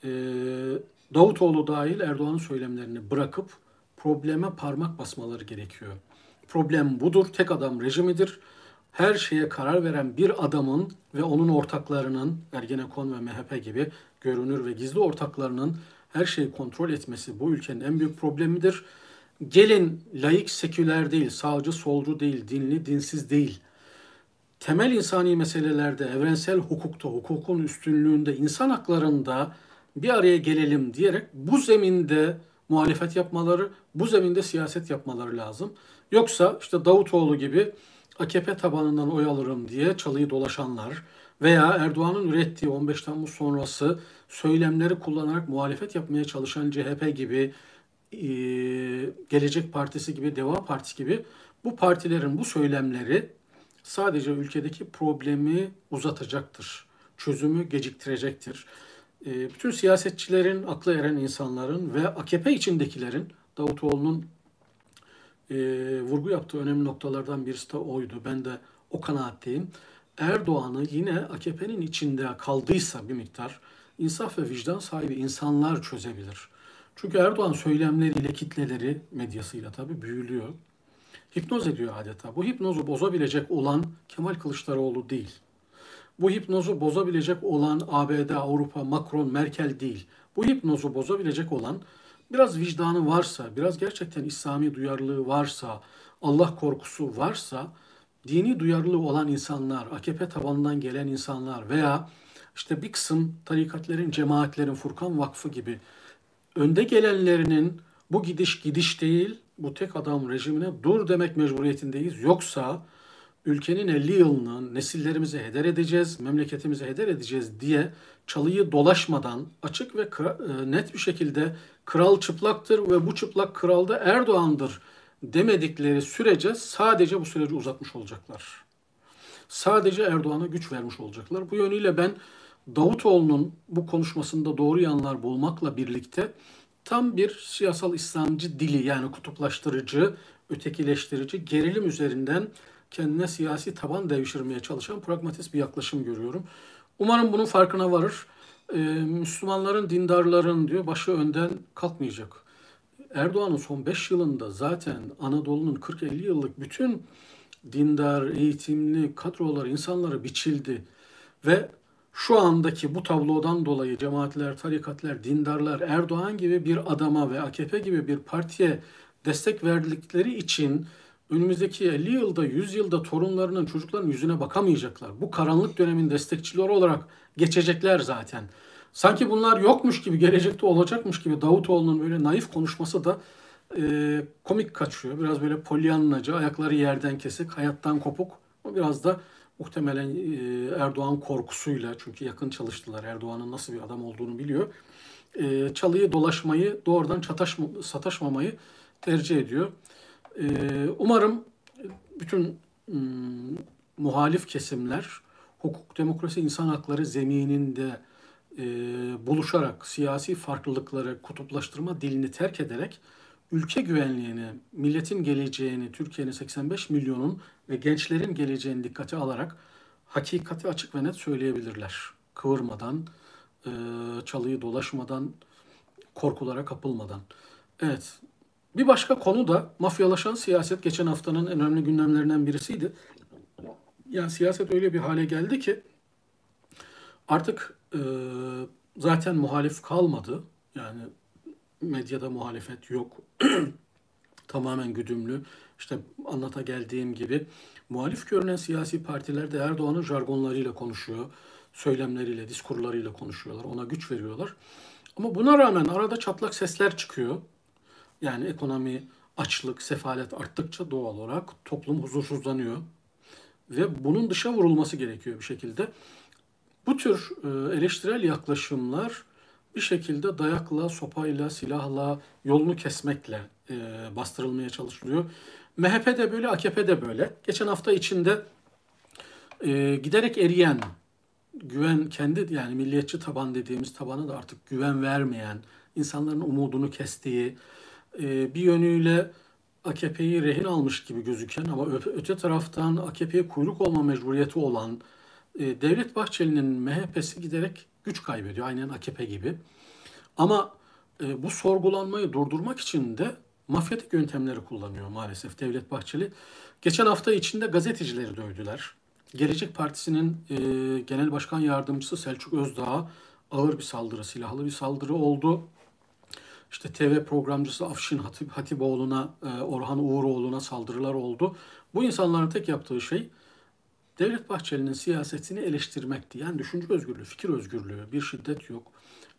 S1: E, Davutoğlu dahil Erdoğan'ın söylemlerini bırakıp probleme parmak basmaları gerekiyor. Problem budur, tek adam rejimidir. Her şeye karar veren bir adamın ve onun ortaklarının, Ergenekon ve MHP gibi görünür ve gizli ortaklarının her şeyi kontrol etmesi bu ülkenin en büyük problemidir. Gelin laik seküler değil, sağcı solcu değil, dinli dinsiz değil. Temel insani meselelerde, evrensel hukukta, hukukun üstünlüğünde, insan haklarında bir araya gelelim diyerek bu zeminde muhalefet yapmaları, bu zeminde siyaset yapmaları lazım. Yoksa işte Davutoğlu gibi AKP tabanından oy alırım diye çalıyı dolaşanlar veya Erdoğan'ın ürettiği 15 Temmuz sonrası söylemleri kullanarak muhalefet yapmaya çalışan CHP gibi, e, Gelecek Partisi gibi, Deva Partisi gibi bu partilerin bu söylemleri sadece ülkedeki problemi uzatacaktır. Çözümü geciktirecektir. e, bütün siyasetçilerin, akla eren insanların ve AKP içindekilerin Davutoğlu'nun e, vurgu yaptığı önemli noktalardan birisi de oydu. Ben de o kanaatteyim. Erdoğan'ı yine AKP'nin içinde kaldıysa bir miktar insaf ve vicdan sahibi insanlar çözebilir. Çünkü Erdoğan söylemleriyle kitleleri medyasıyla tabii büyülüyor. Hipnoz ediyor adeta. Bu hipnozu bozabilecek olan Kemal Kılıçdaroğlu değil. Bu hipnozu bozabilecek olan ABD, Avrupa, Macron, Merkel değil. Bu hipnozu bozabilecek olan biraz vicdanı varsa, biraz gerçekten İslami duyarlılığı varsa, Allah korkusu varsa, dini duyarlılığı olan insanlar, AKP tabanından gelen insanlar veya işte bir kısım tarikatlerin, cemaatlerin, Furkan Vakfı gibi önde gelenlerinin bu gidiş gidiş değil, bu tek adam rejimine dur demek mecburiyetindeyiz. Yoksa ülkenin 50 yılını nesillerimize heder edeceğiz, memleketimize heder edeceğiz diye çalıyı dolaşmadan açık ve e, net bir şekilde kral çıplaktır ve bu çıplak kral da Erdoğan'dır demedikleri sürece sadece bu süreci uzatmış olacaklar. Sadece Erdoğan'a güç vermiş olacaklar. Bu yönüyle ben Davutoğlu'nun bu konuşmasında doğru yanlar bulmakla birlikte tam bir siyasal İslamcı dili yani kutuplaştırıcı, ötekileştirici, gerilim üzerinden kendine siyasi taban devşirmeye çalışan pragmatist bir yaklaşım görüyorum. Umarım bunun farkına varır. Ee, Müslümanların, dindarların diyor başı önden kalkmayacak. Erdoğan'ın son 5 yılında zaten Anadolu'nun 40-50 yıllık bütün dindar, eğitimli kadrolar, insanları biçildi. Ve şu andaki bu tablodan dolayı cemaatler, tarikatlar, dindarlar Erdoğan gibi bir adama ve AKP gibi bir partiye destek verdikleri için önümüzdeki 50 yılda, 100 yılda torunlarının, çocukların yüzüne bakamayacaklar. Bu karanlık dönemin destekçileri olarak geçecekler zaten. Sanki bunlar yokmuş gibi, gelecekte olacakmış gibi Davutoğlu'nun böyle naif konuşması da e, komik kaçıyor. Biraz böyle polyanlacı, ayakları yerden kesik, hayattan kopuk. O biraz da muhtemelen e, Erdoğan korkusuyla, çünkü yakın çalıştılar, Erdoğan'ın nasıl bir adam olduğunu biliyor. E, çalıyı dolaşmayı, doğrudan çataşma, sataşmamayı tercih ediyor. Ee, umarım bütün ım, muhalif kesimler hukuk, demokrasi, insan hakları zemininde e, buluşarak siyasi farklılıkları kutuplaştırma dilini terk ederek ülke güvenliğini, milletin geleceğini, Türkiye'nin 85 milyonun ve gençlerin geleceğini dikkate alarak hakikati açık ve net söyleyebilirler. Kıvırmadan, e, çalıyı dolaşmadan, korkulara kapılmadan. Evet, bir başka konu da mafyalaşan siyaset geçen haftanın en önemli gündemlerinden birisiydi. Yani siyaset öyle bir hale geldi ki artık e, zaten muhalif kalmadı. Yani medyada muhalefet yok. Tamamen güdümlü. İşte anlata geldiğim gibi muhalif görünen siyasi partiler de Erdoğan'ın jargonlarıyla konuşuyor. Söylemleriyle, diskurlarıyla konuşuyorlar. Ona güç veriyorlar. Ama buna rağmen arada çatlak sesler çıkıyor. Yani ekonomi, açlık, sefalet arttıkça doğal olarak toplum huzursuzlanıyor. Ve bunun dışa vurulması gerekiyor bir şekilde. Bu tür e, eleştirel yaklaşımlar bir şekilde dayakla, sopayla, silahla, yolunu kesmekle e, bastırılmaya çalışılıyor. MHP de böyle, AKP de böyle. Geçen hafta içinde e, giderek eriyen, güven kendi yani milliyetçi taban dediğimiz tabana da artık güven vermeyen, insanların umudunu kestiği, bir yönüyle AKP'yi rehin almış gibi gözüken ama öte taraftan AKP'ye kuyruk olma mecburiyeti olan e, Devlet Bahçeli'nin MHP'si giderek güç kaybediyor. Aynen AKP gibi. Ama e, bu sorgulanmayı durdurmak için de mafyatik yöntemleri kullanıyor maalesef Devlet Bahçeli. Geçen hafta içinde gazetecileri dövdüler. Gelecek Partisi'nin e, Genel Başkan Yardımcısı Selçuk Özdağ'a ağır bir saldırı, silahlı bir saldırı oldu işte TV programcısı Afşin Hatip, Hatipoğlu'na, e, Orhan Uğuroğlu'na saldırılar oldu. Bu insanların tek yaptığı şey Devlet Bahçeli'nin siyasetini eleştirmekti. Yani düşünce özgürlüğü, fikir özgürlüğü, bir şiddet yok,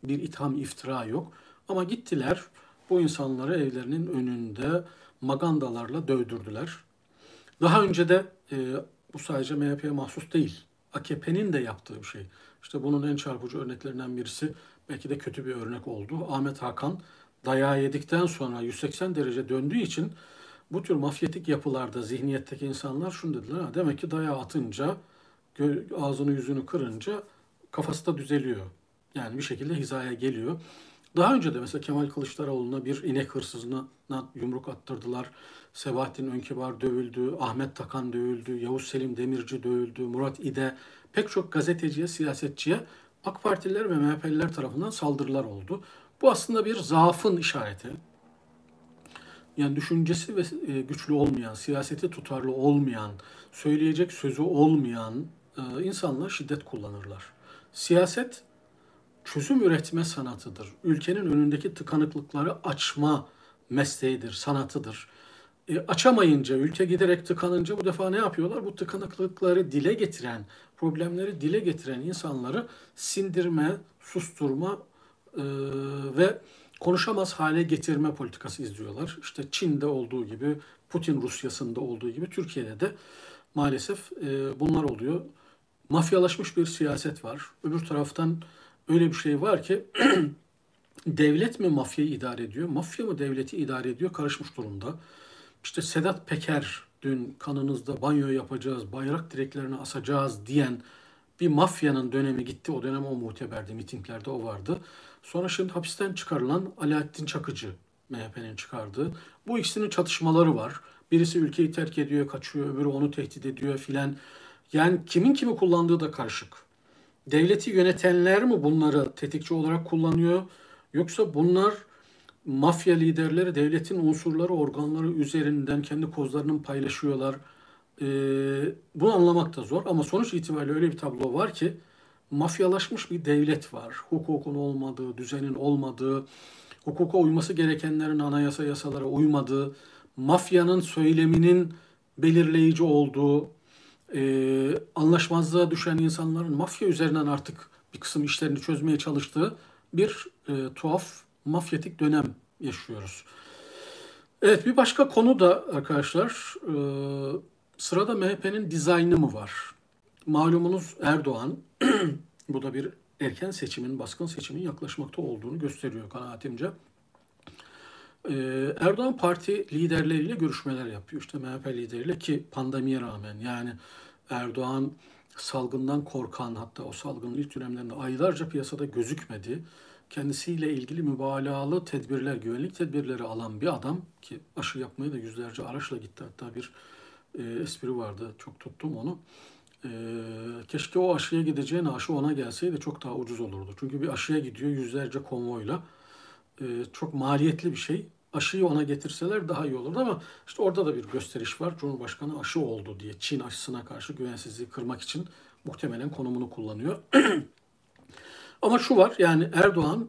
S1: bir itham, iftira yok. Ama gittiler bu insanları evlerinin önünde magandalarla dövdürdüler. Daha önce de e, bu sadece MHP'ye mahsus değil. AKP'nin de yaptığı bir şey. İşte bunun en çarpıcı örneklerinden birisi belki de kötü bir örnek oldu. Ahmet Hakan dayağı yedikten sonra 180 derece döndüğü için bu tür mafyatik yapılarda zihniyetteki insanlar şunu dediler. Ha, demek ki dayağı atınca, ağzını yüzünü kırınca kafası da düzeliyor. Yani bir şekilde hizaya geliyor. Daha önce de mesela Kemal Kılıçdaroğlu'na bir inek hırsızına yumruk attırdılar. Sebahattin Önkibar dövüldü, Ahmet Takan dövüldü, Yavuz Selim Demirci dövüldü, Murat İde, pek çok gazeteciye, siyasetçiye AK Partililer ve MHP'liler tarafından saldırılar oldu. Bu aslında bir zaafın işareti. Yani düşüncesi ve e, güçlü olmayan, siyaseti tutarlı olmayan, söyleyecek sözü olmayan e, insanlar şiddet kullanırlar. Siyaset çözüm üretme sanatıdır. Ülkenin önündeki tıkanıklıkları açma mesleğidir, sanatıdır. E, açamayınca, ülke giderek tıkanınca bu defa ne yapıyorlar? Bu tıkanıklıkları dile getiren, problemleri dile getiren insanları sindirme, susturma e, ve konuşamaz hale getirme politikası izliyorlar. İşte Çin'de olduğu gibi, Putin Rusya'sında olduğu gibi Türkiye'de de maalesef e, bunlar oluyor. Mafyalaşmış bir siyaset var. Öbür taraftan öyle bir şey var ki devlet mi mafyayı idare ediyor, mafya mı devleti idare ediyor karışmış durumda. İşte Sedat Peker dün kanınızda banyo yapacağız, bayrak direklerini asacağız diyen bir mafyanın dönemi gitti. O dönem o muteberdi, mitinglerde o vardı. Sonra şimdi hapisten çıkarılan Alaaddin Çakıcı MHP'nin çıkardığı. Bu ikisinin çatışmaları var. Birisi ülkeyi terk ediyor, kaçıyor, öbürü onu tehdit ediyor filan. Yani kimin kimi kullandığı da karışık. Devleti yönetenler mi bunları tetikçi olarak kullanıyor? Yoksa bunlar mafya liderleri devletin unsurları, organları üzerinden kendi kozlarını paylaşıyorlar. Ee, bunu anlamak da zor ama sonuç itibariyle öyle bir tablo var ki mafyalaşmış bir devlet var. Hukukun olmadığı, düzenin olmadığı, hukuka uyması gerekenlerin anayasa yasalara uymadığı, mafyanın söyleminin belirleyici olduğu, e, anlaşmazlığa düşen insanların mafya üzerinden artık bir kısım işlerini çözmeye çalıştığı bir e, tuhaf mafyatik dönem yaşıyoruz. Evet bir başka konu da arkadaşlar e, sırada MHP'nin dizaynı mı var? Malumunuz Erdoğan bu da bir erken seçimin, baskın seçimin yaklaşmakta olduğunu gösteriyor kanaatimce. E, Erdoğan parti liderleriyle görüşmeler yapıyor. İşte MHP lideriyle ki pandemiye rağmen yani Erdoğan salgından korkan hatta o salgının ilk dönemlerinde aylarca piyasada gözükmedi kendisiyle ilgili mübalağalı tedbirler, güvenlik tedbirleri alan bir adam ki aşı yapmaya da yüzlerce araçla gitti. Hatta bir e, espri vardı, çok tuttum onu. E, keşke o aşıya gideceğine aşı ona gelseydi çok daha ucuz olurdu. Çünkü bir aşıya gidiyor yüzlerce konvoyla. E, çok maliyetli bir şey. Aşıyı ona getirseler daha iyi olurdu ama işte orada da bir gösteriş var. Cumhurbaşkanı aşı oldu diye Çin aşısına karşı güvensizliği kırmak için muhtemelen konumunu kullanıyor. Ama şu var yani Erdoğan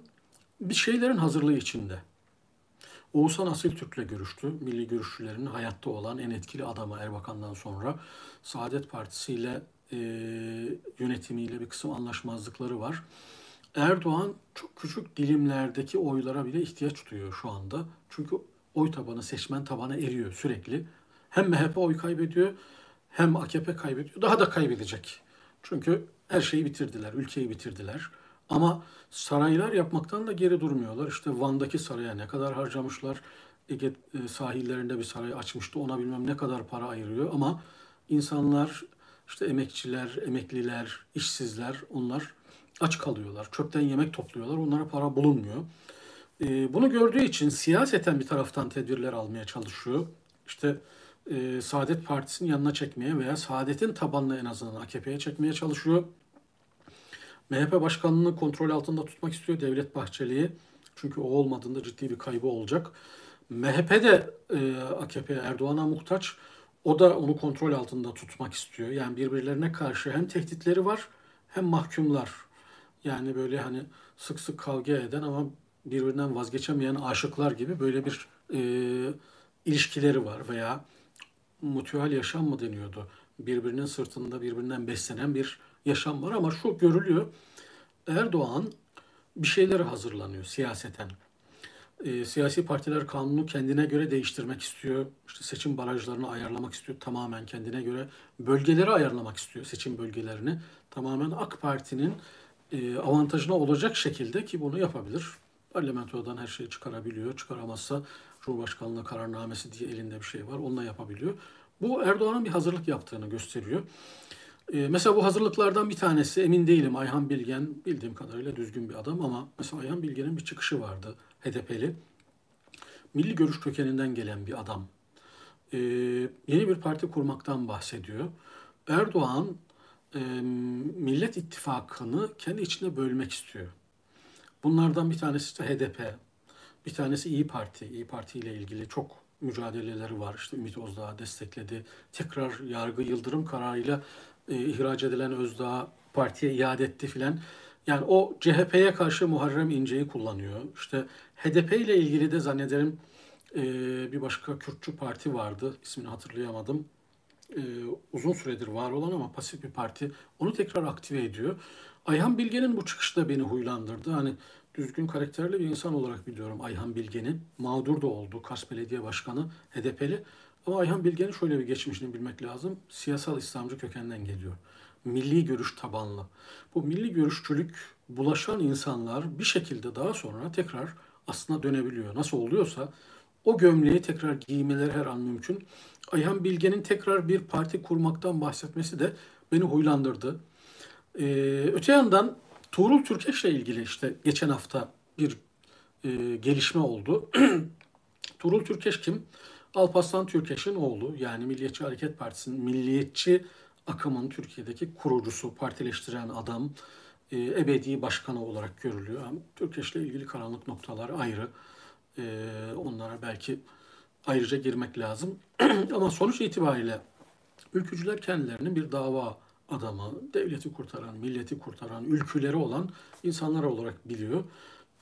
S1: bir şeylerin hazırlığı içinde. Oğuzhan Asil Türk'le görüştü. Milli görüşçülerin hayatta olan en etkili adamı Erbakan'dan sonra. Saadet Partisi ile e, yönetimiyle bir kısım anlaşmazlıkları var. Erdoğan çok küçük dilimlerdeki oylara bile ihtiyaç duyuyor şu anda. Çünkü oy tabanı, seçmen tabanı eriyor sürekli. Hem MHP oy kaybediyor hem AKP kaybediyor. Daha da kaybedecek. Çünkü her şeyi bitirdiler, ülkeyi bitirdiler. Ama saraylar yapmaktan da geri durmuyorlar. İşte Van'daki saraya ne kadar harcamışlar. Ege e, sahillerinde bir saray açmıştı. Ona bilmem ne kadar para ayırıyor. Ama insanlar, işte emekçiler, emekliler, işsizler onlar aç kalıyorlar. Çöpten yemek topluyorlar. Onlara para bulunmuyor. E, bunu gördüğü için siyaseten bir taraftan tedbirler almaya çalışıyor. İşte e, Saadet Partisi'nin yanına çekmeye veya Saadet'in tabanını en azından AKP'ye çekmeye çalışıyor. MHP başkanlığını kontrol altında tutmak istiyor Devlet Bahçeli'yi. Çünkü o olmadığında ciddi bir kaybı olacak. MHP de e, AKP Erdoğan'a muhtaç. O da onu kontrol altında tutmak istiyor. Yani birbirlerine karşı hem tehditleri var hem mahkumlar. Yani böyle hani sık sık kavga eden ama birbirinden vazgeçemeyen aşıklar gibi böyle bir e, ilişkileri var veya mutual yaşam mı deniyordu? Birbirinin sırtında birbirinden beslenen bir yaşam var ama şu görülüyor. Erdoğan bir şeylere hazırlanıyor siyaseten. E, siyasi partiler kanunu kendine göre değiştirmek istiyor. İşte seçim barajlarını ayarlamak istiyor tamamen kendine göre. Bölgeleri ayarlamak istiyor seçim bölgelerini. Tamamen AK Parti'nin avantajına olacak şekilde ki bunu yapabilir. Parlamentodan her şeyi çıkarabiliyor. Çıkaramazsa Cumhurbaşkanlığı kararnamesi diye elinde bir şey var. Onunla yapabiliyor. Bu Erdoğan'ın bir hazırlık yaptığını gösteriyor. E, mesela bu hazırlıklardan bir tanesi emin değilim Ayhan Bilgen bildiğim kadarıyla düzgün bir adam ama mesela Ayhan Bilgen'in bir çıkışı vardı HDP'li. Milli görüş kökeninden gelen bir adam. E, yeni bir parti kurmaktan bahsediyor. Erdoğan e, Millet İttifakı'nı kendi içinde bölmek istiyor. Bunlardan bir tanesi de HDP, bir tanesi İyi Parti. İyi Parti ile ilgili çok mücadeleleri var. İşte Ümit Özdağ destekledi. Tekrar yargı yıldırım kararıyla e, ihraç edilen Özdağ partiye iade etti filan. Yani o CHP'ye karşı Muharrem İnce'yi kullanıyor. İşte HDP ile ilgili de zannederim e, bir başka Kürtçü parti vardı. İsmini hatırlayamadım. E, uzun süredir var olan ama pasif bir parti. Onu tekrar aktive ediyor. Ayhan Bilge'nin bu çıkışı da beni huylandırdı. Hani düzgün karakterli bir insan olarak biliyorum Ayhan Bilge'ni. Mağdur da oldu Kars Belediye Başkanı HDP'li. Ama Ayhan Bilge'nin şöyle bir geçmişini bilmek lazım. Siyasal İslamcı kökenden geliyor. Milli görüş tabanlı. Bu milli görüşçülük bulaşan insanlar bir şekilde daha sonra tekrar aslına dönebiliyor. Nasıl oluyorsa o gömleği tekrar giymeleri her an mümkün. Ayhan Bilge'nin tekrar bir parti kurmaktan bahsetmesi de beni huylandırdı. Ee, öte yandan Tuğrul Türkeş'le ilgili işte geçen hafta bir e, gelişme oldu. Tuğrul Türkeş kim? Alparslan Türkeş'in oğlu yani Milliyetçi Hareket Partisi'nin milliyetçi akımın Türkiye'deki kurucusu, partileştiren adam, e, ebedi başkanı olarak görülüyor. Türkeş'le ilgili karanlık noktalar ayrı. E, onlara belki ayrıca girmek lazım. Ama sonuç itibariyle ülkücüler kendilerini bir dava adamı, devleti kurtaran, milleti kurtaran, ülküleri olan insanlar olarak biliyor.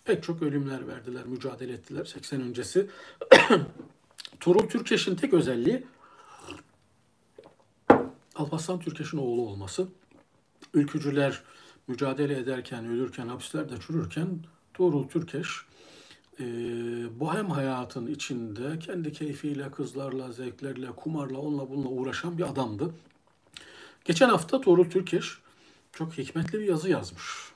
S1: Pek çok ölümler verdiler, mücadele ettiler 80 öncesi. Tuğrul Türkeş'in tek özelliği Alparslan Türkeş'in oğlu olması. Ülkücüler mücadele ederken, ölürken, hapislerde çürürken Tuğrul Türkeş e, bohem hayatın içinde kendi keyfiyle, kızlarla, zevklerle, kumarla, onunla bununla uğraşan bir adamdı. Geçen hafta Tuğrul Türkeş çok hikmetli bir yazı yazmış.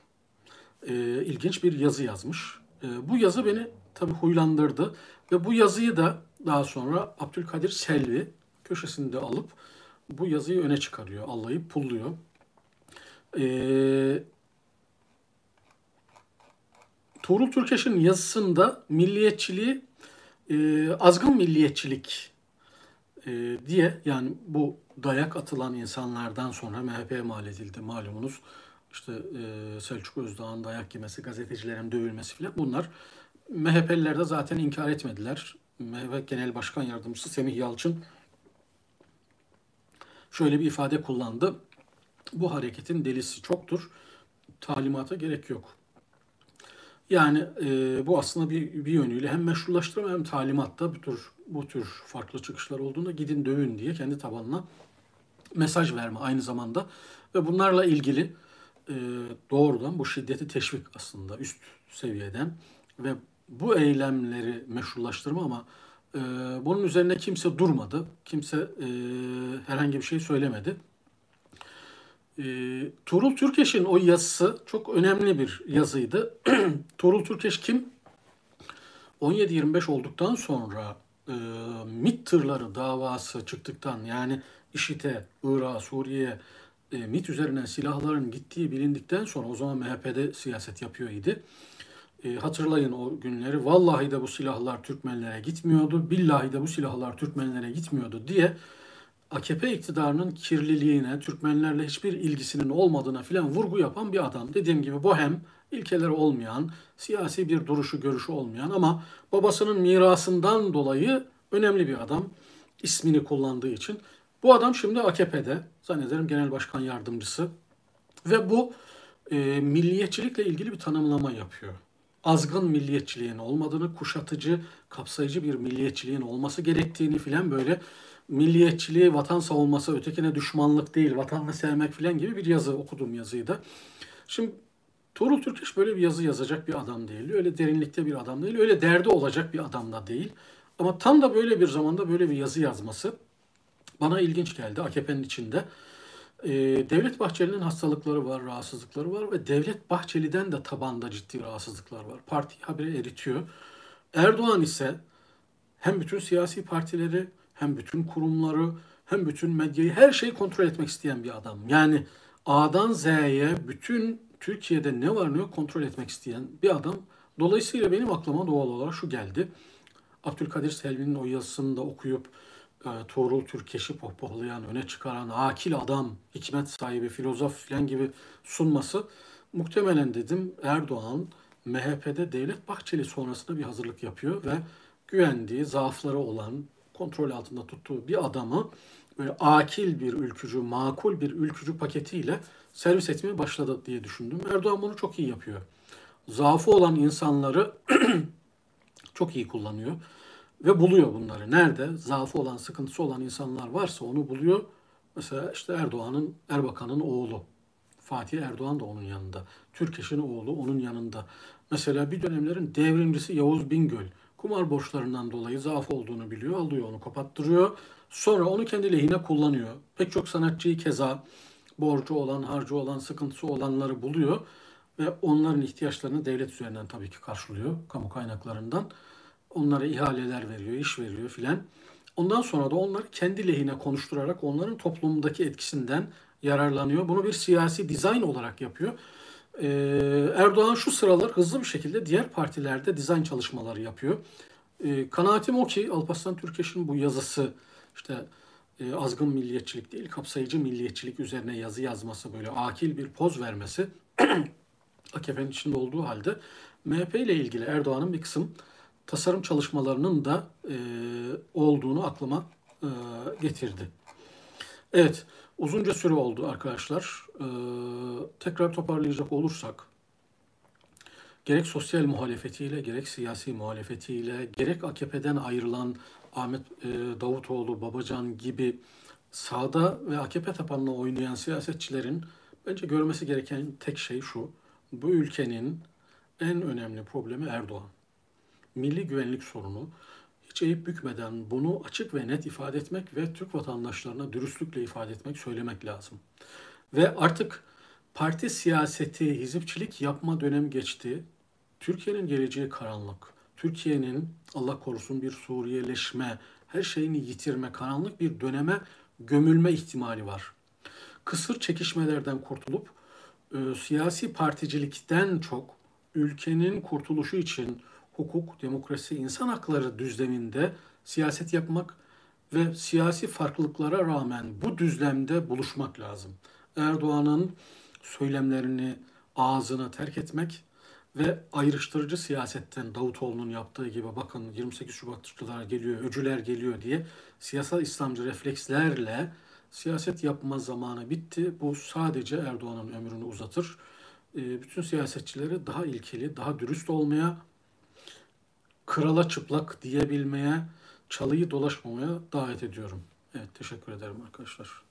S1: E, ilginç bir yazı yazmış. E, bu yazı beni tabii huylandırdı ve bu yazıyı da daha sonra Abdülkadir Selvi köşesinde alıp bu yazıyı öne çıkarıyor, allayıp pulluyor. Ee, Tuğrul Türkeş'in yazısında milliyetçiliği e, azgın milliyetçilik e, diye yani bu dayak atılan insanlardan sonra MHP'ye mal edildi malumunuz. İşte e, Selçuk Özdağ'ın dayak yemesi, gazetecilerin dövülmesi filan bunlar MHP'liler de zaten inkar etmediler. MHP Genel Başkan Yardımcısı Semih Yalçın şöyle bir ifade kullandı. Bu hareketin delisi çoktur. Talimata gerek yok. Yani e, bu aslında bir, bir yönüyle hem meşrulaştırma hem talimatta bu tür, bu tür farklı çıkışlar olduğunda gidin dövün diye kendi tabanına mesaj verme aynı zamanda. Ve bunlarla ilgili e, doğrudan bu şiddeti teşvik aslında üst seviyeden ve bu eylemleri meşrulaştırma ama e, bunun üzerine kimse durmadı. Kimse e, herhangi bir şey söylemedi. E, Tuğrul Türkeş'in o yazısı çok önemli bir yazıydı. Tuğrul Türkeş kim? 17-25 olduktan sonra e, MİT tırları davası çıktıktan yani IŞİD'e, Irak'a, Suriye'ye e, MİT üzerinden silahların gittiği bilindikten sonra o zaman MHP'de siyaset yapıyor idi. E, hatırlayın o günleri. Vallahi de bu silahlar Türkmenlere gitmiyordu. Billahi de bu silahlar Türkmenlere gitmiyordu diye AKP iktidarının kirliliğine, Türkmenlerle hiçbir ilgisinin olmadığına filan vurgu yapan bir adam. Dediğim gibi bohem, ilkeleri olmayan, siyasi bir duruşu, görüşü olmayan ama babasının mirasından dolayı önemli bir adam ismini kullandığı için. Bu adam şimdi AKP'de, zannederim genel başkan yardımcısı ve bu e, milliyetçilikle ilgili bir tanımlama yapıyor azgın milliyetçiliğin olmadığını, kuşatıcı, kapsayıcı bir milliyetçiliğin olması gerektiğini filan böyle milliyetçiliği vatan savunması, ötekine düşmanlık değil, vatanını sevmek filan gibi bir yazı okudum yazıyı Şimdi Tuğrul Türkeş böyle bir yazı yazacak bir adam değil. Öyle derinlikte bir adam değil. Öyle derdi olacak bir adam da değil. Ama tam da böyle bir zamanda böyle bir yazı yazması bana ilginç geldi AKP'nin içinde. Ee, Devlet Bahçeli'nin hastalıkları var, rahatsızlıkları var ve Devlet Bahçeli'den de tabanda ciddi rahatsızlıklar var. Parti habire eritiyor. Erdoğan ise hem bütün siyasi partileri hem bütün kurumları hem bütün medyayı her şeyi kontrol etmek isteyen bir adam. Yani A'dan Z'ye bütün Türkiye'de ne var ne yok kontrol etmek isteyen bir adam. Dolayısıyla benim aklıma doğal olarak şu geldi. Abdülkadir Selvi'nin o yazısını da okuyup e, Tuğrul Türkeş'i pohpohlayan, öne çıkaran, akil adam, hikmet sahibi, filozof falan gibi sunması muhtemelen dedim Erdoğan MHP'de Devlet Bahçeli sonrasında bir hazırlık yapıyor ve güvendiği, zaafları olan, kontrol altında tuttuğu bir adamı böyle akil bir ülkücü, makul bir ülkücü paketiyle servis etmeye başladı diye düşündüm. Erdoğan bunu çok iyi yapıyor. Zaafı olan insanları çok iyi kullanıyor ve buluyor bunları. Nerede zaafı olan, sıkıntısı olan insanlar varsa onu buluyor. Mesela işte Erdoğan'ın, Erbakan'ın oğlu. Fatih Erdoğan da onun yanında. Türkeş'in oğlu onun yanında. Mesela bir dönemlerin devrimcisi Yavuz Bingöl kumar borçlarından dolayı zaaf olduğunu biliyor, alıyor onu kapattırıyor. Sonra onu kendi lehine kullanıyor. Pek çok sanatçıyı keza borcu olan, harcı olan, sıkıntısı olanları buluyor ve onların ihtiyaçlarını devlet üzerinden tabii ki karşılıyor kamu kaynaklarından. Onlara ihaleler veriyor, iş veriyor filan. Ondan sonra da onları kendi lehine konuşturarak onların toplumdaki etkisinden yararlanıyor. Bunu bir siyasi dizayn olarak yapıyor. Ee, Erdoğan şu sıralar hızlı bir şekilde diğer partilerde dizayn çalışmaları yapıyor. Ee, kanaatim o ki Alparslan Türkeş'in bu yazısı işte e, azgın milliyetçilik değil kapsayıcı milliyetçilik üzerine yazı yazması böyle akil bir poz vermesi AKP'nin içinde olduğu halde MHP ile ilgili Erdoğan'ın bir kısım tasarım çalışmalarının da e, olduğunu aklıma e, getirdi. Evet, uzunca süre oldu arkadaşlar. E, tekrar toparlayacak olursak, gerek sosyal muhalefetiyle, gerek siyasi muhalefetiyle, gerek AKP'den ayrılan Ahmet e, Davutoğlu, Babacan gibi sağda ve AKP tabanına oynayan siyasetçilerin bence görmesi gereken tek şey şu. Bu ülkenin en önemli problemi Erdoğan milli güvenlik sorunu hiç eğip bükmeden bunu açık ve net ifade etmek ve Türk vatandaşlarına dürüstlükle ifade etmek, söylemek lazım. Ve artık parti siyaseti, hizipçilik yapma dönem geçti. Türkiye'nin geleceği karanlık. Türkiye'nin Allah korusun bir Suriyeleşme, her şeyini yitirme, karanlık bir döneme gömülme ihtimali var. Kısır çekişmelerden kurtulup e, siyasi particilikten çok ülkenin kurtuluşu için hukuk, demokrasi, insan hakları düzleminde siyaset yapmak ve siyasi farklılıklara rağmen bu düzlemde buluşmak lazım. Erdoğan'ın söylemlerini, ağzına terk etmek ve ayrıştırıcı siyasetten Davutoğlu'nun yaptığı gibi bakın 28 Şubatçılar geliyor, öcüler geliyor diye siyasal İslamcı reflekslerle siyaset yapma zamanı bitti. Bu sadece Erdoğan'ın ömrünü uzatır. Ee, bütün siyasetçileri daha ilkeli, daha dürüst olmaya, krala çıplak diyebilmeye, çalıyı dolaşmamaya davet ediyorum. Evet teşekkür ederim arkadaşlar.